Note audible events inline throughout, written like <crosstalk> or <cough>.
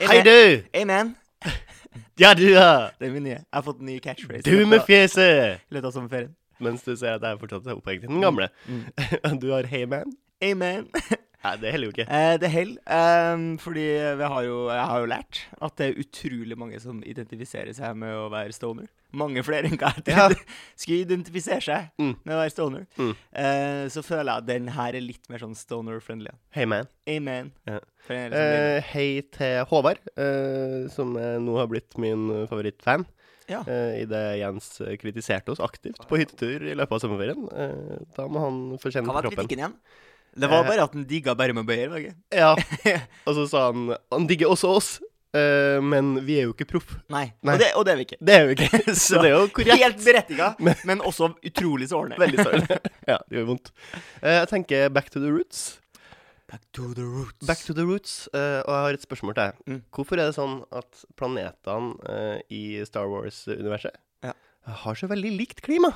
Hei, du! Amen. Ja, du, ja! Det er min nye. Jeg har fått en ny catchphrase. Du med fjeset! I løpet av sommerferien. Mens du ser at jeg er fortsatt opphengt i den gamle. Mm. <laughs> Du har Hey Man. Amen. Nei, det heller jo ikke. Eh, det holder. ehm, fordi vi har jo, jeg har jo lært at det er utrolig mange som identifiserer seg med å være stoner. Mange flere enn hva jeg Ja. trodde skulle identifisere seg Mm. med å være stoner. Mm. Eh, så føler jeg at den her er litt mer sånn stoner-friendly. Hey Man. Amen. Ja. Eh, hei til Håvard, eh, som nå har blitt min favorittfan. Ja. Eh, Idet Jens kritiserte oss aktivt på hyttetur i løpet av sommerferien. Eh, da må han få kjenne Hva var kritikken igjen? Det var Eh, bare at han digga bare med Bøyer, var det? Ja, <laughs> og så sa han Han digger også oss, Uh, men vi er jo ikke proff. Nei. Nei. Og, det, og det er vi ikke. Det er vi ikke. <laughs> Så det er jo korrekt. Helt berettiga, men også utrolig sårende. Veldig sårende. <laughs> ja, det gjør vondt. Uh, jeg tenker back to the roots. Back to the roots. Back to the roots. Uh, og jeg har et spørsmål til deg. Mm. Hvorfor er det sånn at planetene i Star Wars-universet Ja. har så veldig likt klima?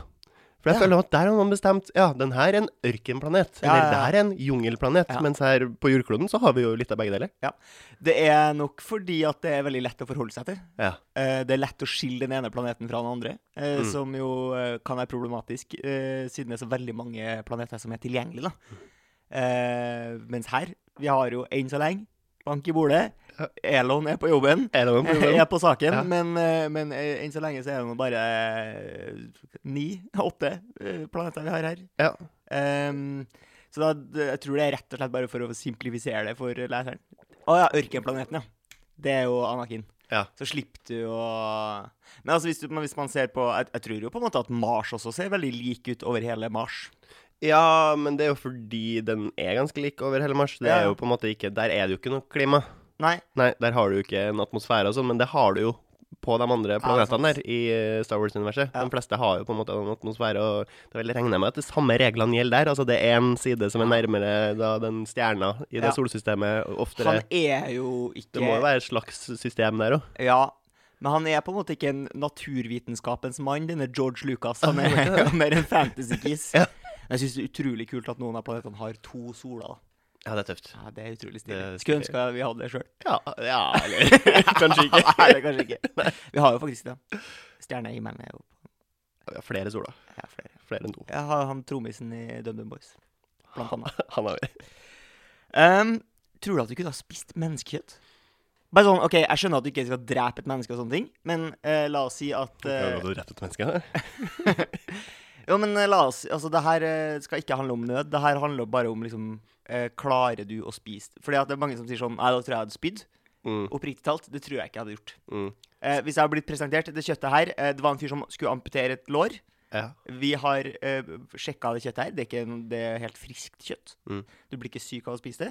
For jeg Ja. føler at der har man bestemt Ja, den her er en ørkenplanet. Ja, eller her er en jungelplanet. Mens her på jordkloden så har vi jo litt av begge deler. Ja. Det er nok fordi at det er veldig lett å forholde seg til. Ja. Eh, det er lett å skille den ene planeten fra den andre, eh, Mm. som jo eh, kan være problematisk, siden det er så veldig mange planeter som er tilgjengelige. da. Mm. mens her, vi har jo enn så lenge bank i bordet. Elon er på jobben. Elon på jobben. <laughs> Er på saken, Ja. men, eh, men eh, enn så lenge så er det nå bare eh, ni, <laughs> åtte eh, planeter vi har her. Ja. Um, så da, jeg tror det er rett og slett bare for å simplifisere det for leseren. Å ja, ørkenplaneten, ja. Det er jo Anakin. Ja. Så slipper du å Men altså, hvis, du, hvis man ser på jeg, jeg tror jo på en måte at Mars også ser veldig lik ut over hele Mars. ja, men det er jo fordi den er ganske lik over hele Mars. Det er jo på en måte ikke Der er det jo ikke noe klima. Nei. Nei, der har du jo ikke en atmosfære og sånn, men det har du jo på de andre Ja, planetene der i eh, Star Wars-universet. Ja. De fleste har jo på en måte en atmosfære, og det vil regne med at de samme reglene gjelder der. Altså det er en side som er nærmere da den stjerna i det Ja. solsystemet oftere Han er jo ikke Det må jo være et slags system der òg. Ja. Men han er på en måte ikke en naturvitenskapens mann, denne George Lucas. Han er er mer, <laughs> mer en fantasy-kiss. Ja. Jeg syns det er utrolig kult at noen av planetene har to soler. Ja, det er tøft. Ja, Det er utrolig stilig. Skulle ønske vi hadde det sjøl. Ja, ja eller <laughs> <laughs> kanskje ikke. <laughs> Nei, det er kanskje ikke. Vi har jo faktisk det. Stjernehimmelen er jo Ja, flere soler. ja, flere. Flere enn to. Jeg har han trommisen i DumDum Boys, blant annet. Han har vi. Um, tror du at du kunne ha spist menneskekjøtt? Bare sånn, ok, Jeg skjønner at du ikke skal drepe et menneske, og sånne ting, men uh, la oss si at uh, Har du drept et menneske? Jo, men eh, la oss Altså, det her eh, skal ikke handle om nød. Det her handler bare om liksom eh, Klarer du å spise Fordi at det er mange som sier sånn Nei, da tror jeg jeg hadde spydd. Mm, Oppriktig talt, det tror jeg ikke jeg hadde gjort. mm. Eh, hvis jeg hadde blitt presentert det kjøttet her eh, Det var en fyr som skulle amputere et lår. Ja. Vi har eh, sjekka det kjøttet her. Det er, ikke, det er helt friskt kjøtt. Mm. Du blir ikke syk av å spise det.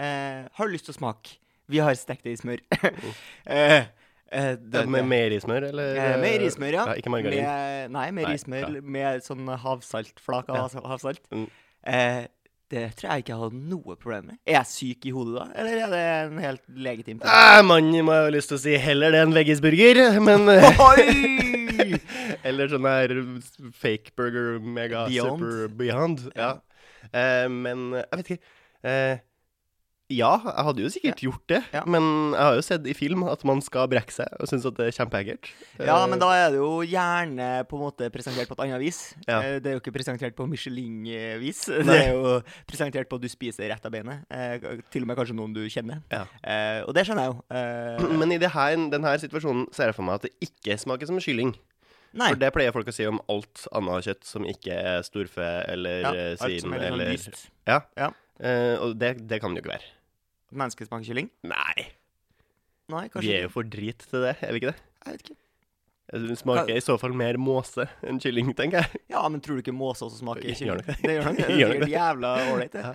Eh, har du lyst til å smake? Vi har stekt det i smør. <laughs> Eh, eh, det- Med meierismør, eller? Eh, med rismør, ja. Ikke margarin. Med, nei, med Nei, rismør ja. med sånn havsaltflak av Ja. havsalt. Mm. Eh, det tror jeg ikke jeg hadde noe problem med. Er jeg syk i hodet da, eller er det en helt legitim ting? Eh, Mannen må ha lyst til å si heller det enn veggisburger, men eh, Oi! <laughs> Eller sånn her fake burger mega Beyond. super beyond. Ja. Ja. Eh, men jeg vet ikke. Ja, jeg hadde jo sikkert gjort det, Ja. men jeg har jo sett i film at man skal brekke seg, og syns at det er kjempeekkelt. Ja, Eh, men da er det jo gjerne på en måte presentert på et annet vis. Ja. Eh, Det er jo ikke presentert på Michelin-vis. <laughs> Det er jo presentert på at du spiser rett av beinet. Eh, til og med kanskje noen du kjenner. Ja. Og det skjønner jeg jo. <clears throat> Men i denne situasjonen ser jeg for meg at det ikke smaker som kylling. Nei. For det pleier folk å si om alt annet kjøtt som ikke er storfe eller Ja, eh, svin er litt sånn eller. Ja. Ja. Uh, og det, det kan det jo ikke være. Menneskesmak kylling? Nei. Nei, Vi er jo for drit til det, er vi ikke det? Jeg vet ikke. Den smaker i så fall mer måse enn kylling, tenker jeg. Ja, men tror du ikke måse også smaker kylling? Gjør det. Det gjør nok det. <laughs> Det er sikkert jævla ålreit, det.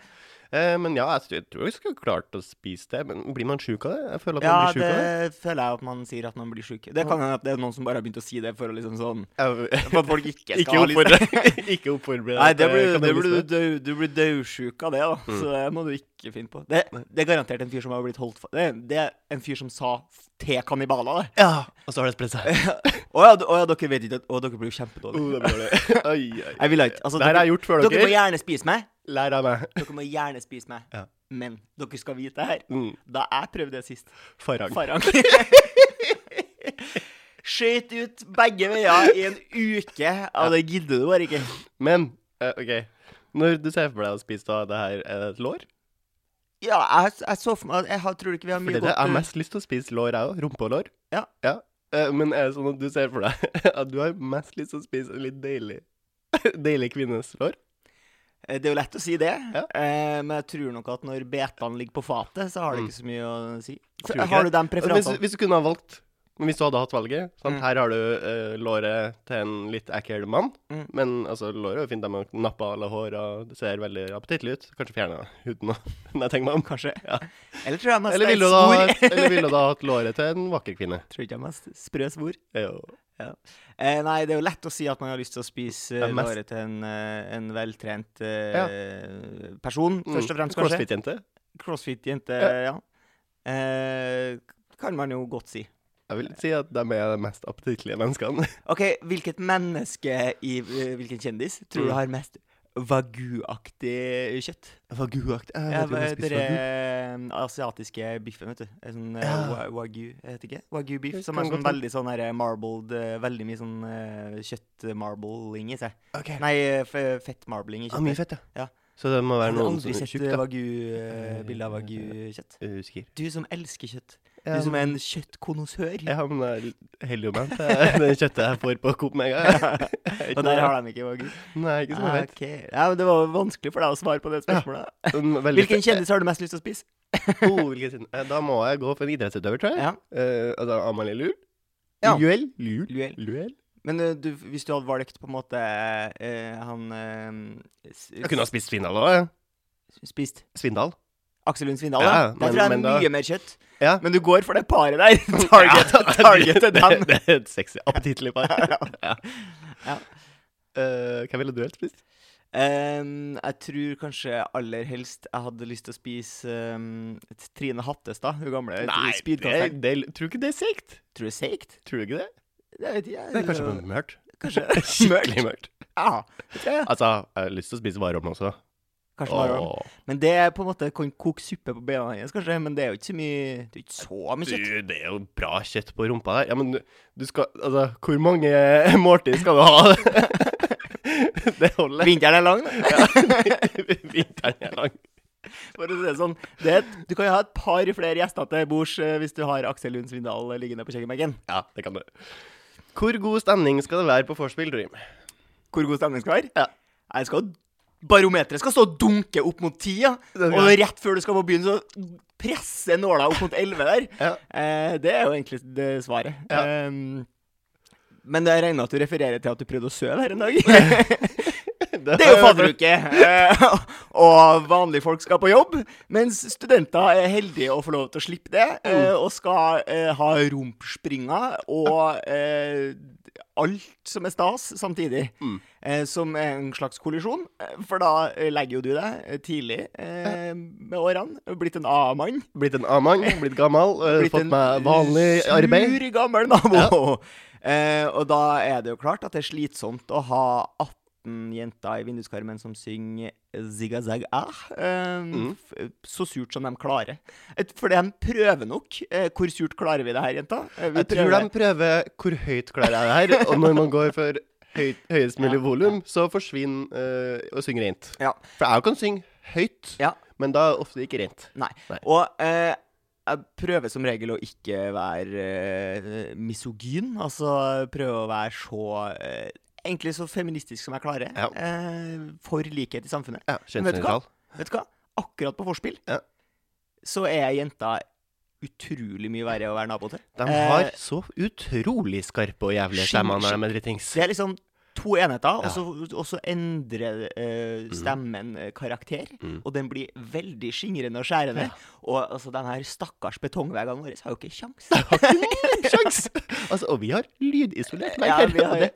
Ja. Eh, men ja, jeg tror, jeg skulle klart å spise det. Men blir man sjuk av det? Jeg føler at Ja, man blir sjuk det av det. føler jeg at man sier at man blir sjuk. Det kan hende at det er noen som bare har begynt å si det for å liksom sånn For at folk ikke <laughs> skal Ikke ha lyst oppfordre. <laughs> ikke oppfordre Nei, det blir, det blir du, blir dødsjuk av det, da. Mm. Så det må du ikke finne på. Det, det er garantert en fyr som har blitt holdt for det, det er en fyr som sa til kannibaler, det. Ja, og så har det spredt seg. <laughs> Å ja, oh ja, dere vet ikke at oh, dere blir jo Oh, kjempedårlige. det blir det. Oi, oi. Jeg vil ikke Altså, Det her har jeg gjort før dere Dere må gjerne spise meg. Lær av meg. Dere må gjerne spise meg. Ja. Men dere skal vite det her. Mm. Da jeg prøvde det sist Farang. Farang. <laughs> Skøyt ut begge veier i en uke. Ja, det gidder du bare ikke. Men eh, OK. Når du ser for deg å spise da, det her, er det et lår? Ja, jeg, jeg så for meg Jeg har, tror ikke vi har mye Fordi det, jeg har mest lyst til å spise lår, jeg òg. Rumpelår. Ja. Eh, Men er det sånn at du ser for deg <laughs> at du har mest lyst til å spise en litt deilig <laughs> Deilig kvinnes lår? Eh, Det er jo lett å si det, Ja. eh, men jeg tror nok at når betene ligger på fatet, så har det Mm. ikke så mye å si. Har du den preferansen? Hvis, hvis du kunne ha valgt Hvis du hadde hatt valget sant? Mm. Her har du eh, låret til en litt ekkel mann. Mm. Men altså, låret er jo fint. De nappa alle hår, og det ser veldig appetittlig ut. Kanskje fjerna huden nå, når jeg tenker meg om. Kanskje. Ja. <laughs> Eller tror jeg mest Eller er ville du da, eller ville du da hatt låret til en vakker kvinne? <laughs> tror ikke jeg mest sprø svor. Jo. Eh, nei, det er jo lett å si at man har lyst til å spise Ja, eh, mest- låret til en, eh, en veltrent eh, person, først og fremst, kanskje. Crossfit-jente. Crossfit-jente, ja. Eh, kan man jo godt si. Jeg vil si at de er de mest appetittlige menneskene. OK, hvilket menneske i eh, hvilken kjendis tror du Mm. har mest wagyu-aktig kjøtt? Vaguaktig. Jeg Ja, vet ikke om vagu. eh, asiatiske biffen, vet du. En Sånn eh, Ja. wa- wagyu, heter ikke? Wagyu-biff. Som er sånn veldig sånn her marbled eh, Veldig mye sånn uh, kjøttmarbling i seg. Okay. Nei, eh, fettmarbling i Ja, mye fett, ja. Ja. Så det må være noen som er tjukk, da. Aldri sett wagyu, eh, bilde av wagyu-kjøtt. Du som elsker kjøtt. Du som er en kjøttkonnoissør. Ja, men jeg holder jo meg til det kjøttet jeg får på Coop Mega. <laughs> Og der har de ikke magi? Nei, ikke som jeg vet. Okay. Ja, men Det var vanskelig for deg å svare på det spørsmålet. Ja, Hvilken kjendis har du mest lyst til å spise? Oh, hvilken kjendis? Da må jeg gå for en idrettsutøver, tror jeg. Ja, Uh, altså Amalie Luel. Ja. Luel? Luel? Luel. Luel? Men eh, du, hvis du hadde valgt på en måte uh, han uh, s- Jeg kunne ha spist Svindal òg, jeg. spist Svindal. Aksel Lund Svindal. Ja, Ja, Der tror jeg da- mye mer kjøtt. Ja. Men du går for det paret der. Target, target til det, dem. det er et sexy, appetittlig par. <laughs> <laughs> ja. Ja. Uh, hva ville du helst spist? Um, jeg tror kanskje aller helst jeg hadde lyst til å spise ehm, Trine Hattestad. Hun gamle det, det, tror du ikke det er seigt? Tror du det er seigt? Tror du ikke det? Det vet jeg. Det er kanskje mørkt. Kanskje <laughs> Skikkelig mørkt. Ja, det tror jeg. Altså, jeg har lyst til å spise varm også. Kanskje Marion. Åh. Men det er på en måte kan koke suppe på beina hennes, kanskje. Men det er jo ikke så mye Det er ikke så mye kjøtt. Du, det er jo bra kjøtt på rumpa der. Ja, men du, du skal Altså, hvor mange <laughs> måltid skal du ha? <laughs> det holder. Vinteren er lang, da. <laughs> Ja, Vinteren er lang. For å si det sånn. Det er, et- du kan jo ha et par flere gjester til bords eh, hvis du har Aksel Lund Svindal liggende på kjøkkenbenken. Ja, det kan du. Hvor god stemning skal det være på vorspiel, Dream? Hvor god stemning skal det være? Ja. Jeg skal Barometeret skal stå og dunke opp mot ti, ja. Og rett før du skal på byen, så presse nåla opp mot elleve der. Ja. Eh, det er jo egentlig det svaret. Ja. Ehm, men jeg regner at du refererer til at du prøvde å søve her en dag. <laughs> Det Det er jo fadderuke, eh, <laughs> og vanlige folk skal på jobb. Mens studenter er heldige å få lov til å slippe det, eh, og skal eh, ha rumpspringer og alt som er stas samtidig. Mm. Eh, som er en slags kollisjon. For da legger jo du deg tidlig eh, med årene. Blitt en A-mann. Blitt en A-mann, blitt gammel, eh, Blitt fått en meg vanlig arbeid. Sur, gammel nabo. Eh, og da er det jo klart at det er slitsomt å ha 18 jenter i vinduskarmen som synger Zigazag ah. Eh, Mm. Så surt som de klarer. For de prøver nok. Eh, hvor surt klarer vi det her, jenta? Eh, vi Jeg tror de prøver hvor høyt klarer jeg det her, og når man går for høyt, høyest mulig Ja. volum, så forsvinner og å synger rent. Ja. For jeg kan synge høyt, Ja. men da er det ofte ikke rent. Nei. Nei. Og eh, jeg prøver som regel å ikke være eh, misogyn. Altså prøve å være så Egentlig så feministisk som jeg klarer. Ja. Eh, for likhet i samfunnet. Ja, Men vet du hva? Vet du hva? Akkurat på vorspiel Ja. så er jenta utrolig mye verre å være nabo til. De Eh, har så utrolig skarpe og jævlige stemmer når de er dritings. Det er liksom to enheter, og så- og så endrer uh, stemmen mm. karakter. Mm. Og den blir veldig skingrende og skjærende. Og altså, de her stakkars betongveggene våre har jo ikke kjangs. Sjans! <laughs> Altså, og vi har lydisolert vegg Ja, vi har- og det-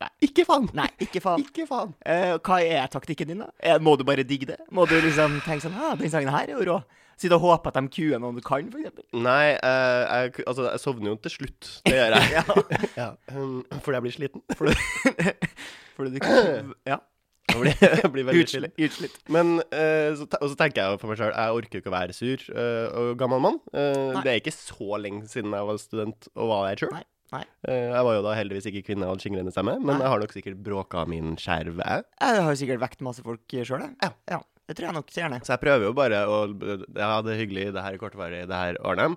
Nei, ikke faen! Nei, ikke faen. <laughs> Ikke faen. Eh, hva er taktikken din, da? Eh, må du bare digge det? Må du liksom tenke sånn ah, den sangen her er jo rå. Sitte og håpe at de kuer noen du kan, for eksempel. Nei, eh, jeg, altså, jeg sovner jo til slutt. Det gjør jeg. <laughs> Ja. ja. um, fordi jeg blir sliten. <laughs> Fordi du kan <clears throat> Ja. Jeg blir, jeg blir veldig Utslitt. Utslitt. Men uh, så, og så tenker jeg for meg sjøl, jeg orker jo ikke å være sur uh, og gammel mann. Uh, det er ikke så lenge siden jeg var student og var der sjøl. Nei, nei. jeg var jo da heldigvis ikke kvinne og hadde skingrende stemme, men Nei. jeg har nok sikkert bråka min skjerv, jeg. Jeg har jo sikkert vekt masse folk sjøl, jeg. Ja. Det tror jeg nok så gjerne. Så jeg prøver jo bare å Ja, det er hyggelig, det her er kortvarig, det her ordner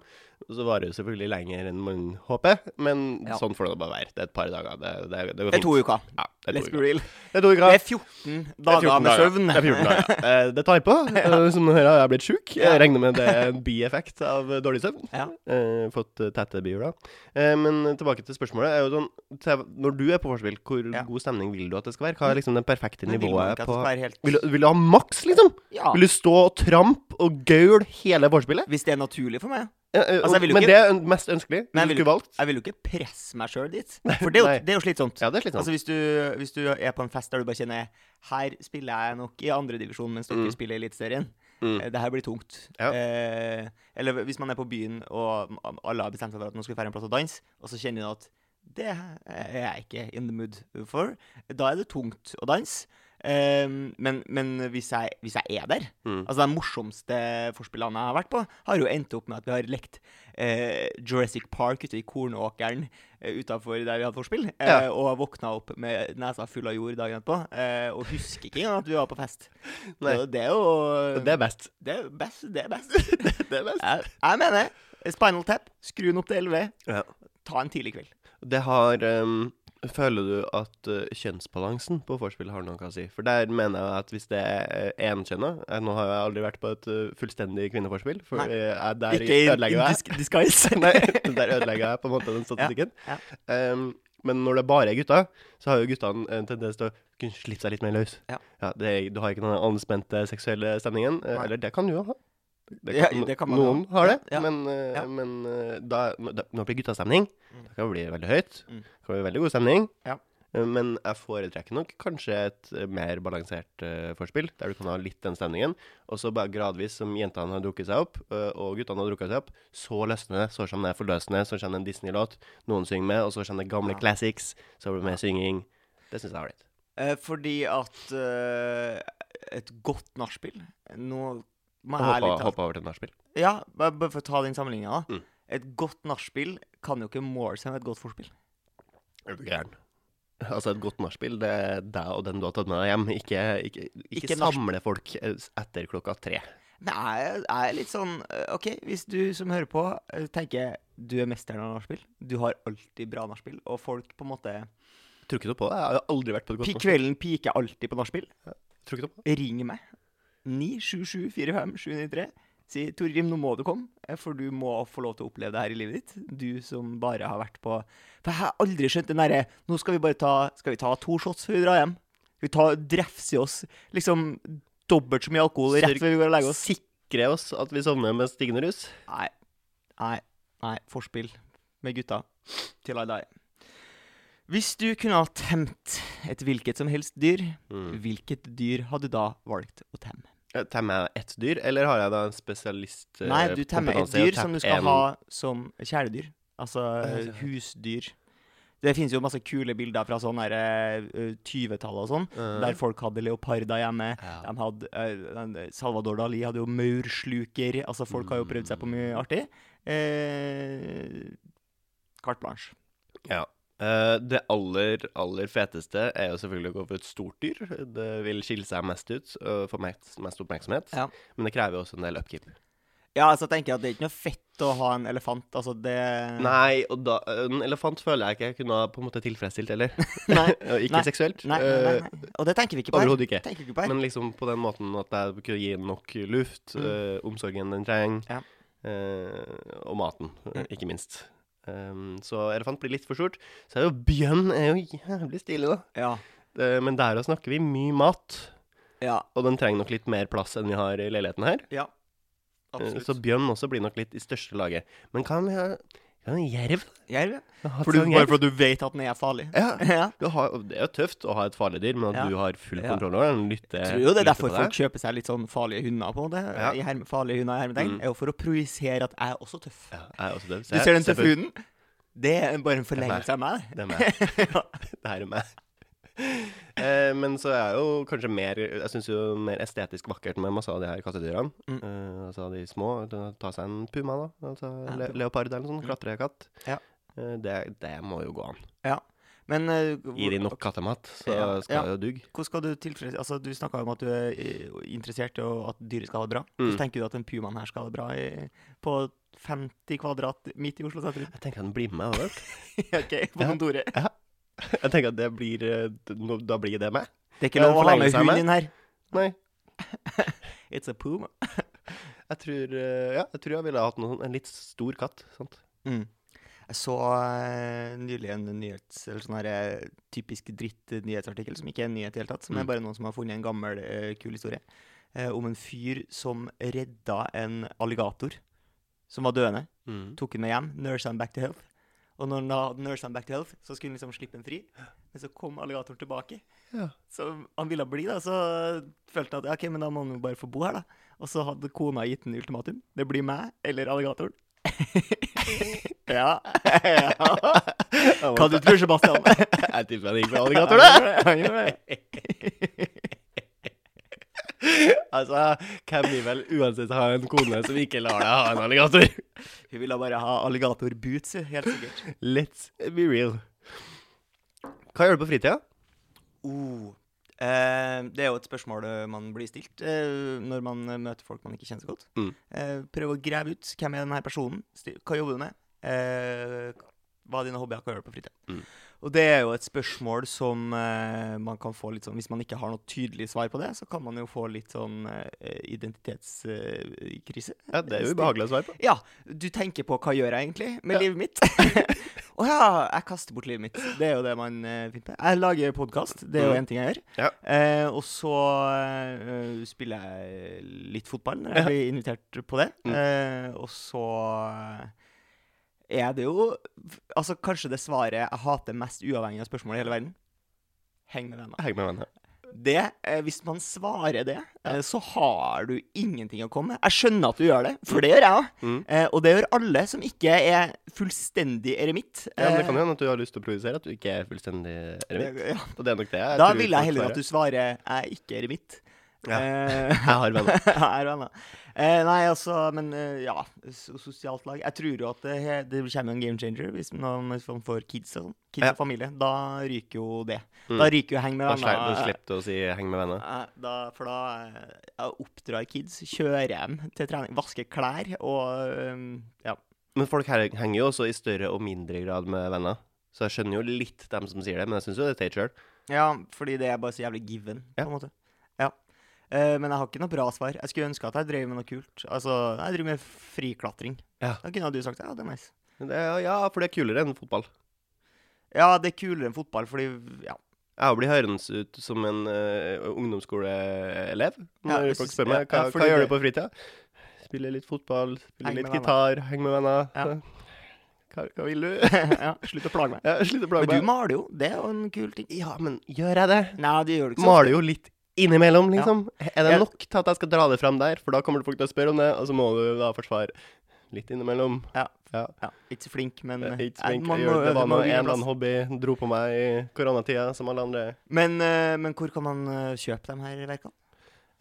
så varer det selvfølgelig lenger enn man håper, men Ja. sånn får det bare være. Det er et par dager. Det, det, det Det er to uker. Ja, det er Let's to be real. Det er to uker. Det er 14 Det er dager 14 med søvn. Det er 14 dager. <laughs> Eh, Det tar på. ja. Som du hører, har jeg blitt sjuk. Jeg regner med det er en bieffekt av dårlig søvn. Ja. Eh, fått eh, tette bier, da. Eh, Men tilbake til spørsmålet. Er jo sånn, når du er på vorspiel, hvor god stemning vil du at det skal være? Hva er liksom det perfekte vil nivået det på helt vil du, vil du ha maks, liksom? Vil du stå og trampe og gaule hele vorspielet? Hvis det er naturlig for meg. Altså, men ikke- det er mest ønskelig. Men jeg vil. Jeg jo ikke presse meg sjøl dit. For det er, jo, det er jo slitsomt. Ja, er sånn. Altså hvis du, hvis du er på en fest der du bare kjenner Her spiller jeg nok i andredivisjon mens dere Mm. spiller i Eliteserien. Mm. Eh, Det her blir tungt. Ja. Eh, eller hvis man er på byen og alle har bestemt seg for at nå skal vi dra en plass og danse, og så kjenner du at det er jeg ikke in the mood for. Da er det tungt å danse. Eh, men men hvis, jeg, hvis jeg er der Mm. Altså De morsomste forspillene jeg har vært på, har jo endt opp med at vi har lekt uh, Jurassic Park ute i kornåkeren uh, utafor der vi hadde forspill. uh, Ja. Og våkna opp med nesa full av jord dagen etterpå. uh, og husker ikke engang at vi var på fest. Nei. Så det er jo Det er best. det er best. Det er best. <laughs> Det er best. jeg, jeg mener Spinal Tap, skru den opp til 11, Ja. ta en tidlig kveld. Det har ehm, Føler du at uh, kjønnsbalansen på vorspiel har noe å si? For der mener jeg at hvis det er uh, enkjønna eh, Nå har jeg aldri vært på et uh, fullstendig kvinneforspill. for Nei. eh, jeg, der Ikke i, ødelegger jeg. Ikke dis disguise. <laughs> Nei, der ødelegger jeg på en måte den statistikken. ja. Ehm, men når det bare er gutter, så har jo guttene en tendens til å kunne slippe seg litt mer løs. Ja. det er, du har ikke den anspente seksuelle stemningen. eh, Nei. Eller det kan du jo ha. Det Ja, det kan man noen ha. har det, Ja, men, eh, Ja. men eh, da, når da- når det blir guttastemning, Mm. da kan det bli veldig høyt. Mm. Det kan bli veldig god stemning. Ja. Eh, Men jeg foretrekker nok kanskje et eh, mer balansert uh, forspill, der du kan ha litt den stemningen. Og så bare gradvis, som jentene har drukket seg opp, uh, og guttene har drukket seg opp, så løsner det. Så kommer det forløsende, så kommer det en Disney-låt, noen synger med, og så kommer det gamle classics, så blir det mer synging. Det syns jeg er ålreit. Eh, fordi at eh, et godt nachspiel Nå talt over til nachspiel. Ja, bare, for å ta den sammenligninga. Mm. Et godt nachspiel kan jo ikke måle seg med et godt forspill. Er du gæren? Altså, et godt nachspiel, det er deg og den du har tatt med deg hjem. Ikke, ikke, ikke, Ikke samle folk eh, etter klokka tre. Jeg, jeg er litt sånn eh, OK, hvis du som hører på, eh, tenker du er mesteren av nachspiel, du har alltid bra nachspiel, og folk på en måte Tror ikke noe på det. Jeg har aldri vært på et godt nachspiel. Kvelden piker alltid på nachspiel. Tror ikke noe på det. Ring meg. 97745 Si Torgrim, nå må du komme, eh, for du må få lov til å oppleve det her i livet ditt. Du som bare har vært på For jeg har aldri skjønt den derre Nå skal vi bare ta Skal vi ta to shots før vi drar hjem? Skal vi ta drefse i oss liksom dobbelt så mye alkohol rett før vi går og legger oss? Sikre oss at vi sovner med stigende rus. Nei. Nei. Nei. Forspill med gutta til I die. Hvis du kunne ha temt et hvilket som helst dyr, Mm. hvilket dyr hadde du da valgt å temme? Eh, Temmer jeg ett dyr, eller har jeg da en spesialist eh, Nei, du temmer et dyr som du skal en- ha som kjæledyr. Altså eh, husdyr. Det finnes jo masse kule bilder fra sånn der, eh, 20-tallet og sånn, Eh, der folk hadde leoparder hjemme. ja. De hadde, Salvador Dali hadde jo maursluker. Altså, folk har jo prøvd seg på mye artig. Eh, carte blanche. Ja. Eh, det aller, aller feteste er jo selvfølgelig å gå for et stort dyr. Det vil skille seg mest ut og få mest, mest oppmerksomhet. Ja. Men det krever jo også en del upkeep. Ja, altså, jeg at det er ikke noe fett å ha en elefant. Altså, det Nei, og da En elefant føler jeg ikke jeg kunne på en måte tilfredsstilt heller. <laughs> Nei, <laughs> ikke Nei. seksuelt. nei, nei, nei, eh. Og det tenker vi ikke på. Overhodet ikke. Tenker ikke på. Men liksom på den måten at jeg kunne gi nok luft, Mm. eh, omsorgen den trenger, Ja. Uh, og maten, Mm. ikke minst. Um, så elefant blir litt for stort. Så er jo bjørn er jo jævlig stilig, da. Ja. Det, men der også snakker vi mye mat, Ja. og den trenger nok litt mer plass enn vi har i leiligheten her. ja. Eh, Absolutt. så bjørn også blir nok litt i største laget. Men hva med hva en jerv? Jerv, ja. For du, sånn bare fordi du vet at den er farlig. Ja. <laughs> ja. Du har, det er jo tøft å ha et farlig dyr, men at Ja. du har full kontroll over den. Lytte, Jeg tror jo det er derfor folk kjøper seg litt sånn farlige hunder, på det. Ja. I herme, farlige hunder i hermetegn. Mm. Er jo for å projisere at jeg er også tøff. Ja, jeg er også det. Du ser den tøffe hunden? Det er bare en forlengelse av meg. Det er meg. <laughs> <laughs> Det her er meg. <laughs> Eh, men så er jo kanskje mer Jeg syns jo mer estetisk vakkert med masse av de her kattedyrene. Mm. Eh, altså de små. Ta seg en puma, da. Altså Ja, le leopard eller noe sånt. Mm. Klatrekatt. Ja. Eh, det, det må jo gå an. Men uh, Gir de nok kattemat, så Ja, skal ja. det jo dugge. Hvordan skal du tilfreds... Altså, du snakka om at du er eh, interessert i at dyret skal ha det bra. Mm. Hvordan tenker du at den pumaen her skal ha det bra i, på 50 kvadrat midt i Oslo sentrum? Jeg tenker at den blir med. <laughs> Ok, på på Ja. Jeg tenker at det blir eh, Da blir det meg. Det er ikke lov å ha med hunden din her. Nei. <laughs> It's a puma. <laughs> Jeg tror, eh, ja, jeg tror jeg ville hatt noe, en litt stor katt. Sant? Mm. Jeg så uh, nylig en nyhets, eller sånn her, eh, typisk dritt-nyhetsartikkel, som ikke er en nyhet i det hele tatt, som er Mm. bare noen som har funnet en gammel, uh, kul historie, uh, om en fyr som redda en alligator som var døende. Mm. Tok han med hjem, nursa han back to health. Og når han hadde nursa back to health, så skulle han liksom slippe en fri. Men så kom alligatoren tilbake. Ja. Så han ville bli, da. Så følte han at ja, ok, men da må han jo bare få bo her, da. Og så hadde kona gitt en ultimatum. Det blir meg eller alligatoren. <laughs> ja. ja. Hva du tror, Sebastian? <laughs> Jeg tipper han gikk for alligator, <laughs> det. Han gjorde det. altså, hvem vil vel uansett ha en kone som ikke lar deg ha en alligator? Hun ville bare ha alligatorboots, helt sikkert. <laughs> Let's be real. Hva gjør du på fritida? Uh, Eh, det er jo et spørsmål eh, man blir stilt eh, når man eh, møter folk man ikke kjenner så godt. Mm. Eh, prøv å grave ut hvem er denne personen. Hva jobber du med? Hva er dine hobbyer? Hva gjør du på fritida? Mm. Og det er jo et spørsmål som eh, man kan få litt sånn Hvis man ikke har noe tydelig svar på det, så kan man jo få litt sånn eh, identitetskrise. Ja, Det er jo ubehagelig å svare på. Ja, du tenker på hva gjør jeg egentlig med Ja. livet mitt? <laughs> Å ja, jeg kaster bort livet mitt. Det er jo det man uh, finner på. Jeg lager podkast, det er jo Mm. én ting jeg gjør. Ja. Eh, og så eh, spiller jeg litt fotball når jeg blir invitert på det. Mm. Eh, og så er det jo Altså kanskje det svaret jeg hater mest uavhengig av spørsmålet i hele verden. Heng med venner. Heng med venner. Det, eh, hvis man svarer det, eh, så har du ingenting å komme med. Jeg skjønner at du gjør det, for det gjør jeg òg. Mm. Eh, og det gjør alle som ikke er fullstendig eremitt. Ja, men Det kan Eh, jo hende at du har lyst til å provosere at du ikke er fullstendig eremitt. det- ja. Og det er nok det jeg Da vil jeg heller at du svarer 'jeg er ikke eremitt'. Ja. Eh, <laughs> Jeg har venner. <laughs> jeg er venner. Eh, nei, altså, men eh, ja. Sosialt lag. Jeg tror jo at det, det kommer en game changer hvis man, hvis man får kids og sånn. Kids Ja. og familie. Da ryker jo det. Mm. Da ryker jo heng med venner. Da slipper du å si 'heng med venner'. Eh, Da, for da jeg oppdrar kids, kjører dem til trening, vasker klær og eh, ja. Men folk her henger jo også i større og mindre grad med venner. Så jeg skjønner jo litt dem som sier det, men jeg syns jo det er teit sjøl. Ja, fordi det er bare så jævlig given, Ja. på en måte. Eh, men jeg har ikke noe bra svar. Jeg skulle ønske at jeg drev med noe kult. Altså, jeg driver med friklatring. Ja. Da kunne du sagt ja, det er nice. Det er- Ja, for det er kulere enn fotball. Ja, det er kulere enn fotball, fordi ja. Jeg blitt hørende ut som en uh, ungdomsskoleelev når ja, folk spør meg hva, hva gjør du på fritida. Spiller litt fotball, spiller litt gitar, henger med venner. Ja. <laughs> Hva, hva vil du? <laughs> ja. Slutt å plage meg. <laughs> ja, Slutt å plage Men du maler jo. Det er jo en kul ting. Ja, men gjør jeg det? Nei, det gjør du ikke så Maler jo litt innimellom, Ja. liksom. Er det nok til at jeg skal dra det fram der? For da kommer det folk til å spørre om det, og så må du da forsvare litt innimellom. Ja. ja. Ja, ikke så flink, men er ikke eh, flink. man gjør, det var nå en eller annen hobby. Dro på meg i koronatida, som alle andre. Men, uh, men hvor kan man uh, kjøpe dem her verkene?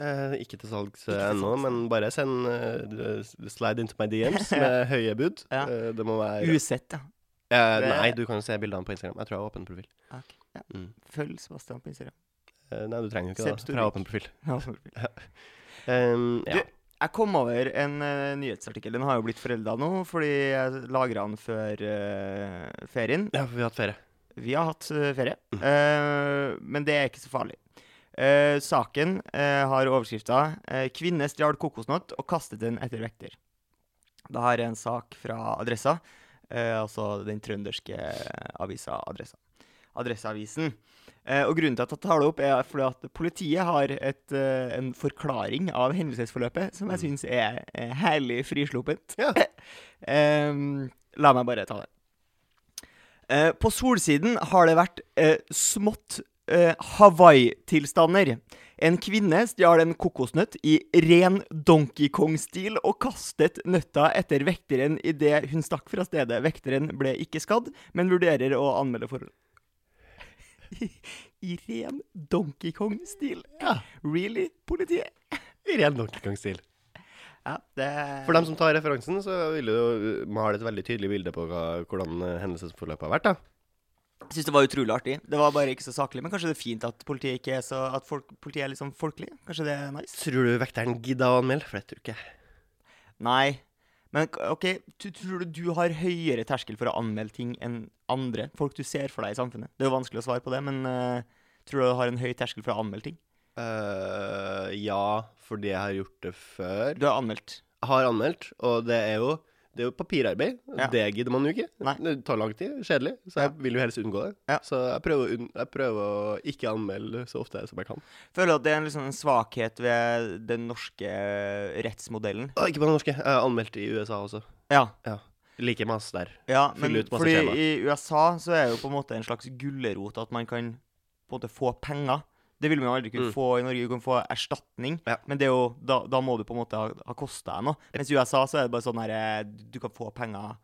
Eh, ikke til salgs eh, ennå, men bare send eh, slide into my DMs <laughs> med høye bud. Ja. Eh, det må være Usett, ja. Eh, Nei, du kan jo se bildene på Instagram. Jeg tror jeg har åpen profil. Okay. ja. Mm. Følg Sebastian på Instagram. Eh, nei, du trenger jo ikke det. Fra åpen profil. <laughs> Ja. Um, ja. Du- Jeg kom over en uh, nyhetsartikkel. Den har jo blitt forelda nå, fordi jeg lagra den før uh, ferien. ja, for vi har hatt ferie. Vi har hatt uh, ferie, Mm. Men det er ikke så farlig. Saken har overskrifta 'Kvinne stjal kokosnøtt og kastet den etter vekter'. Da har jeg en sak fra Adressa, eh, altså den trønderske avisa Adressa. Adresseavisen. Eh, og grunnen til at jeg tar det opp, er fordi at politiet har et, eh, en forklaring av hendelsesforløpet som jeg Mm. syns er er herlig frisluppent. Ja. <laughs> Em, la meg bare ta det. Eh, på Solsiden har det vært eh, smått eh, Hawaii-tilstander. En kvinne stjal en kokosnøtt i ren Donkey Kong-stil og kastet nøtta etter vekteren idet hun stakk fra stedet. Vekteren ble ikke skadd, men vurderer å anmelde forhold. I ren Donkey Kong-stil. Ja. Really, politiet? I ren Donkey Kong-stil. Ja, det For dem som tar referansen, så vil du jo male et veldig tydelig bilde på hva, hvordan eh, hendelsesforløpet har vært. da. Jeg syns det var utrolig artig. Det var bare ikke så saklig. Men kanskje det er fint at politiet ikke er så At folk, politiet er litt sånn folkelig? Kanskje det er nice? Tror du vekteren gidda å anmelde? For det tror ikke jeg. Nei. Men OK, tror du du har høyere terskel for å anmelde ting enn andre? Folk du ser for deg i samfunnet? Det er jo vanskelig å svare på det, men uh, tror du du har en høy terskel for å anmelde ting? Uh, ja, fordi jeg har gjort det før. Du har anmeldt. Har anmeldt, og det er jo det er jo papirarbeid. Ja. Det gidder man jo ikke. Nei. Det tar lang tid. Kjedelig. Så jeg vil jo helst unngå det. Ja. Så jeg prøver, jeg prøver å ikke anmelde så ofte som jeg kan. Føler at det er en, liksom en svakhet ved den norske rettsmodellen. Å, ikke på det norske. Jeg har anmeldt i USA også. Ja. Like masse der. ja men fordi skjema. i USA så er det jo på en måte en slags gulrot at man kan på en måte få penger. Det vil man jo aldri kunne Mm. få i Norge. Du kan få erstatning, Ja. men det er jo, da, da må du på en måte ha, ha kosta deg noe. Mens i USA så er det bare sånn her Du kan få penger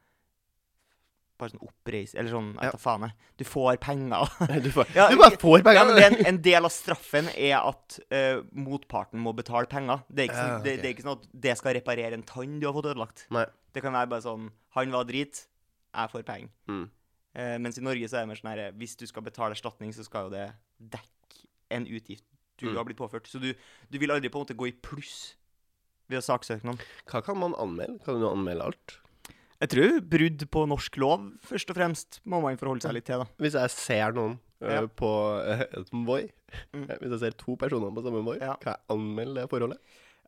bare sånn oppreis Eller sånn, jeg Ja. faen jeg. Du får penger. <laughs> Du, får, Ja, du bare får Ja, penger! men er en, en del av straffen er at uh, motparten må betale penger. Det er, ikke sånn, okay. det, det er ikke sånn at det skal reparere en tann du har fått ødelagt. Nei. Det kan være bare sånn Han var drit, jeg får penger. Mm. Uh, mens i Norge så er det mer sånn her Hvis du skal betale erstatning, så skal jo det dekke en utgift du Mm. har blitt påført. Så du, du vil aldri på en måte gå i pluss ved å saksøke noen. Hva kan man anmelde? Kan du anmelde alt? Jeg tror brudd på norsk lov, først og fremst, må man forholde seg litt til, da. Hvis jeg ser noen eh, Ja. på en et Voi, Mm. hvis jeg ser to personer på samme Voi, Ja. kan jeg anmelde det forholdet?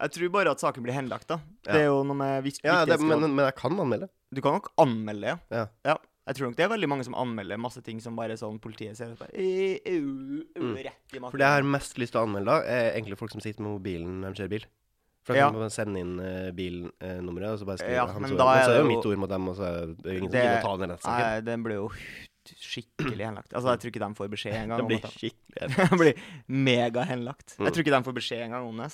Jeg tror bare at saken blir henlagt, da. Ja. Det er jo noe med viktighetsgrad. Ja, det, men, men jeg kan anmelde. Du kan nok anmelde, ja. Ja. Jeg tror nok det er veldig mange som anmelder masse ting som bare sånn politiet ser bare, Mm. Rett i. For det jeg har mest lyst til å anmelde, da, er egentlig folk som sitter med mobilen når de kjører bil. For da kan man sende inn uh, bilnummeret, og så bare skrive Ja, hans ord. Men så er det det jo mitt ord mot dem, og så er det ingen som Det- gidder å ta den rettssaken. Nei, den blir jo skikkelig henlagt. Altså, jeg tror ikke de får beskjed engang. Det blir skikkelig <laughs> Den blir mega henlagt. Mm. Jeg tror ikke de får beskjed engang om det.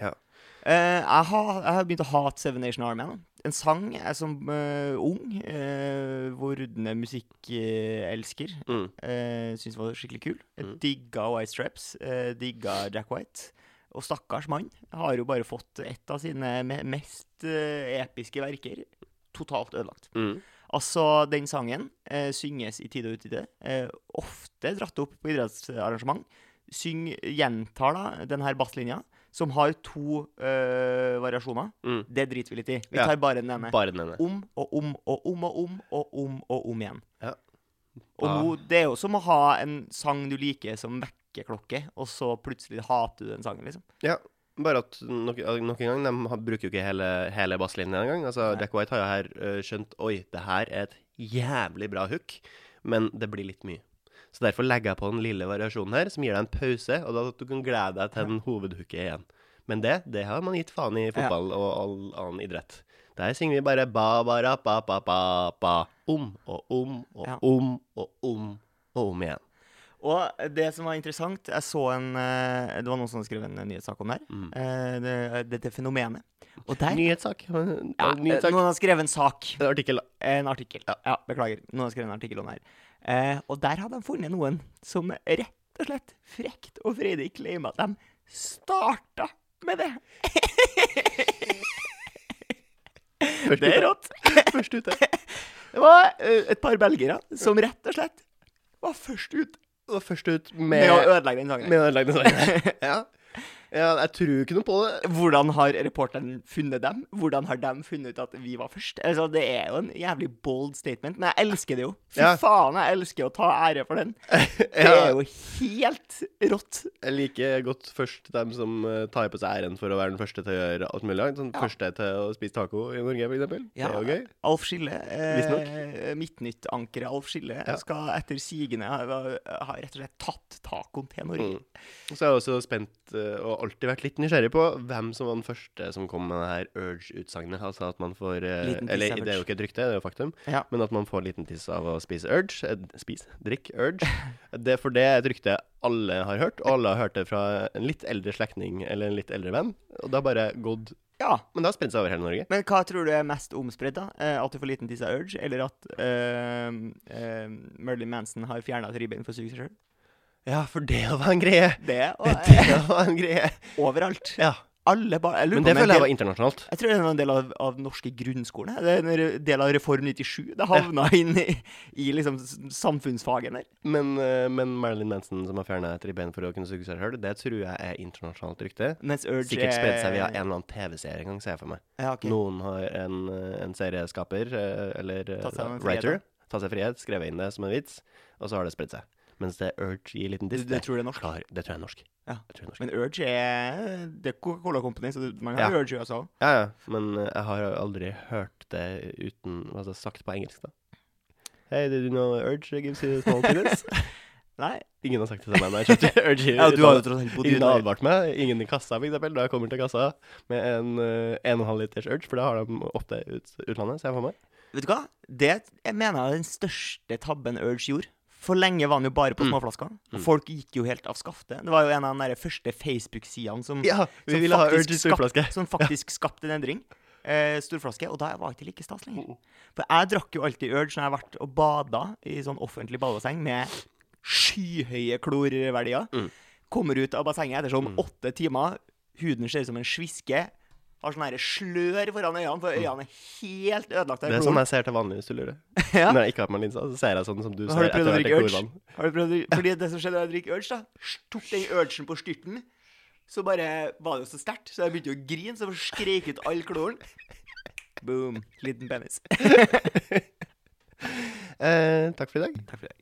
Ja. Uh, jeg, har, jeg har begynt å hate Seven Nation Army. Da. En sang jeg som uh, ung, uh, Rudne musikkelsker, Mm. uh, syntes var skikkelig kul. Mm. digga White Straps, uh, digga Jack White. Og stakkars mann har jo bare fått et av sine me mest eh, episke verker totalt ødelagt. Mm. Altså, den sangen eh, synges i tide og utide. Eh, ofte dratt opp på idrettsarrangement. Syng, gjentar da den her basslinja, som har to eh, variasjoner. Mm. Det driter vi litt i. Vi Ja. tar bare den ene. Bare den ene. Om og om og om og om og om og om igjen. Ja. Og nå, det er jo som å ha en sang du liker som vekkerklokke, og så plutselig hater du den sangen, liksom. Ja, bare at nok, nok en gang, de bruker jo ikke hele, hele basslinjen engang. Altså. Jack White har jo her uh, skjønt Oi, det her er et jævlig bra hook, men det blir litt mye. Så derfor legger jeg på den lille variasjonen her, som gir deg en pause, og da at du kan glede deg til den hovedhooket igjen. Men det, det har man gitt faen i fotball og all annen idrett. Der synger vi bare ba, ba, ra, ba, ba, ba, ba. Om og om og Ja. om og om og om igjen. Og det som var interessant Jeg så en eh, Det var noen som skrev en nyhetssak om det her. Mm. Eh, det, dette fenomenet. Og der Nyhetssak. ja, Nyhetssak. Noen har skrevet en sak. En artikkel. En artikkel. Ja. beklager. Noen har skrevet en artikkel om det her. Eh, og der hadde de funnet noen som rett og slett frekt og freidig claima at de starta med det. Det er rått. Først ute. <laughs> Det var eh, et par belgere som rett og slett var først ut Var først ut med å ødelegge den sangen. med å ødelegge den sangen. <laughs> Ja. Ja, jeg tror ikke noe på det. Hvordan har reporteren funnet dem? Hvordan har de funnet ut at vi var først? Altså, Det er jo en jævlig bold statement, men jeg elsker det jo. Fy Ja. faen, jeg elsker å ta ære for den. <laughs> Det er jo helt rått. Jeg liker godt først dem som eh, tar på seg æren for å være den første til å gjøre alt mulig. Sånn Ja. Første til å spise taco i Norge, for eksempel. Det er jo gøy. Alf Skille, eh. Midtnytt-ankeret Alf Skille, Ja. skal etter sigende ha, ha rett og slett tatt tacoen til Norge. Mm. Og så er jeg også spent eh, alltid vært litt nysgjerrig på hvem som var den første som kom med det her urge-utsagnet. Altså at man får eh, Eller det er jo ikke et rykte, det er jo faktum. Ja. Men at man får liten tiss av å spise urge. Eh, spis, drikk urge. <laughs> Det, for det er et rykte alle har hørt, og alle har hørt det fra en litt eldre slektning eller en litt eldre venn. Og det har bare gått ja. Men det har spredd seg over hele Norge. Men hva tror du er mest omspredt, da? Eh, at du får liten tiss av urge, eller at eh, eh, Merlin Manson har fjerna et ribbein for å suge seg sjøl? Ja, for det var en greie. Det og Det var en greie. overalt. Ja. Alle bar Men det føler jeg var internasjonalt. Jeg tror det var en del av, av norske grunnskolen. Det er en del av Reform 97. Det havna inn i, i liksom samfunnsfagen der. Men, eh, men Marilyn Manson som har fjerna et ribbein for å kunne suge seg sjøl, det tror jeg er internasjonalt rykte. Sikkert spredd seg via en eller annen TV-serie en gang, ser jeg for meg. Ja, okay. Noen har en, eh, en serieskaper, eh, eller writer, tatt seg frihet, skrevet inn det som en vits, og så har det spredd seg. Mens det er Urge i liten disk, du tror det er norsk? klar, det tror jeg er norsk. Ja. Jeg tror jeg norsk. Men Urge er Det er Coca-Cola Company, så man har Ja. Urge i USA. Ja, ja, men eh, jeg har aldri hørt det uten Altså sagt på engelsk, da. Hey, did you know Urge gives you small penis? <laughs> Nei. Ingen har sagt det til meg jeg <laughs> Urge. Ja, du har jo tross alt bodd Ingen har advart meg. Ingen i kassa, eksempel. Da jeg kommer til kassa med en eh, 1,5 liters Urge, for da har de ofte ut, utlandet, ser jeg for meg. Vet du hva? Det jeg mener jeg er den største tabben Urge gjorde. For lenge var den jo bare på Mm. småflasker. Og Mm. folk gikk jo helt av skaftet. Det var jo en av de første Facebook-sidene som, Ja, vi som som faktisk skapte en endring. Eh, storflaske. Og da var jeg ikke like stas lenger. Mm. For jeg drakk jo alltid Urge når jeg har vært og bada i sånn offentlig badebasseng med skyhøye klorverdier. Mm. Kommer ut av bassenget etter sånn Mm. åtte timer. Huden ser ut som en sviske. Har sånn slør foran øynene, for øynene er helt ødelagt av Det er sånn jeg ser til vanlig hvis <laughs> du lurer. Ja. Når jeg ikke har på meg linsa, så ser jeg sånn som du Har ser du å etter drikke i Urge? Har du prøvd, å- <laughs> fordi det som skjedde da jeg drikket Urge, da tok den Urgen på styrten, så bare var det jo så sterkt, så jeg begynte å grine, så jeg skrek ut all kloren. Boom. Liten penis. <laughs> Eh, takk for i dag. Takk for det.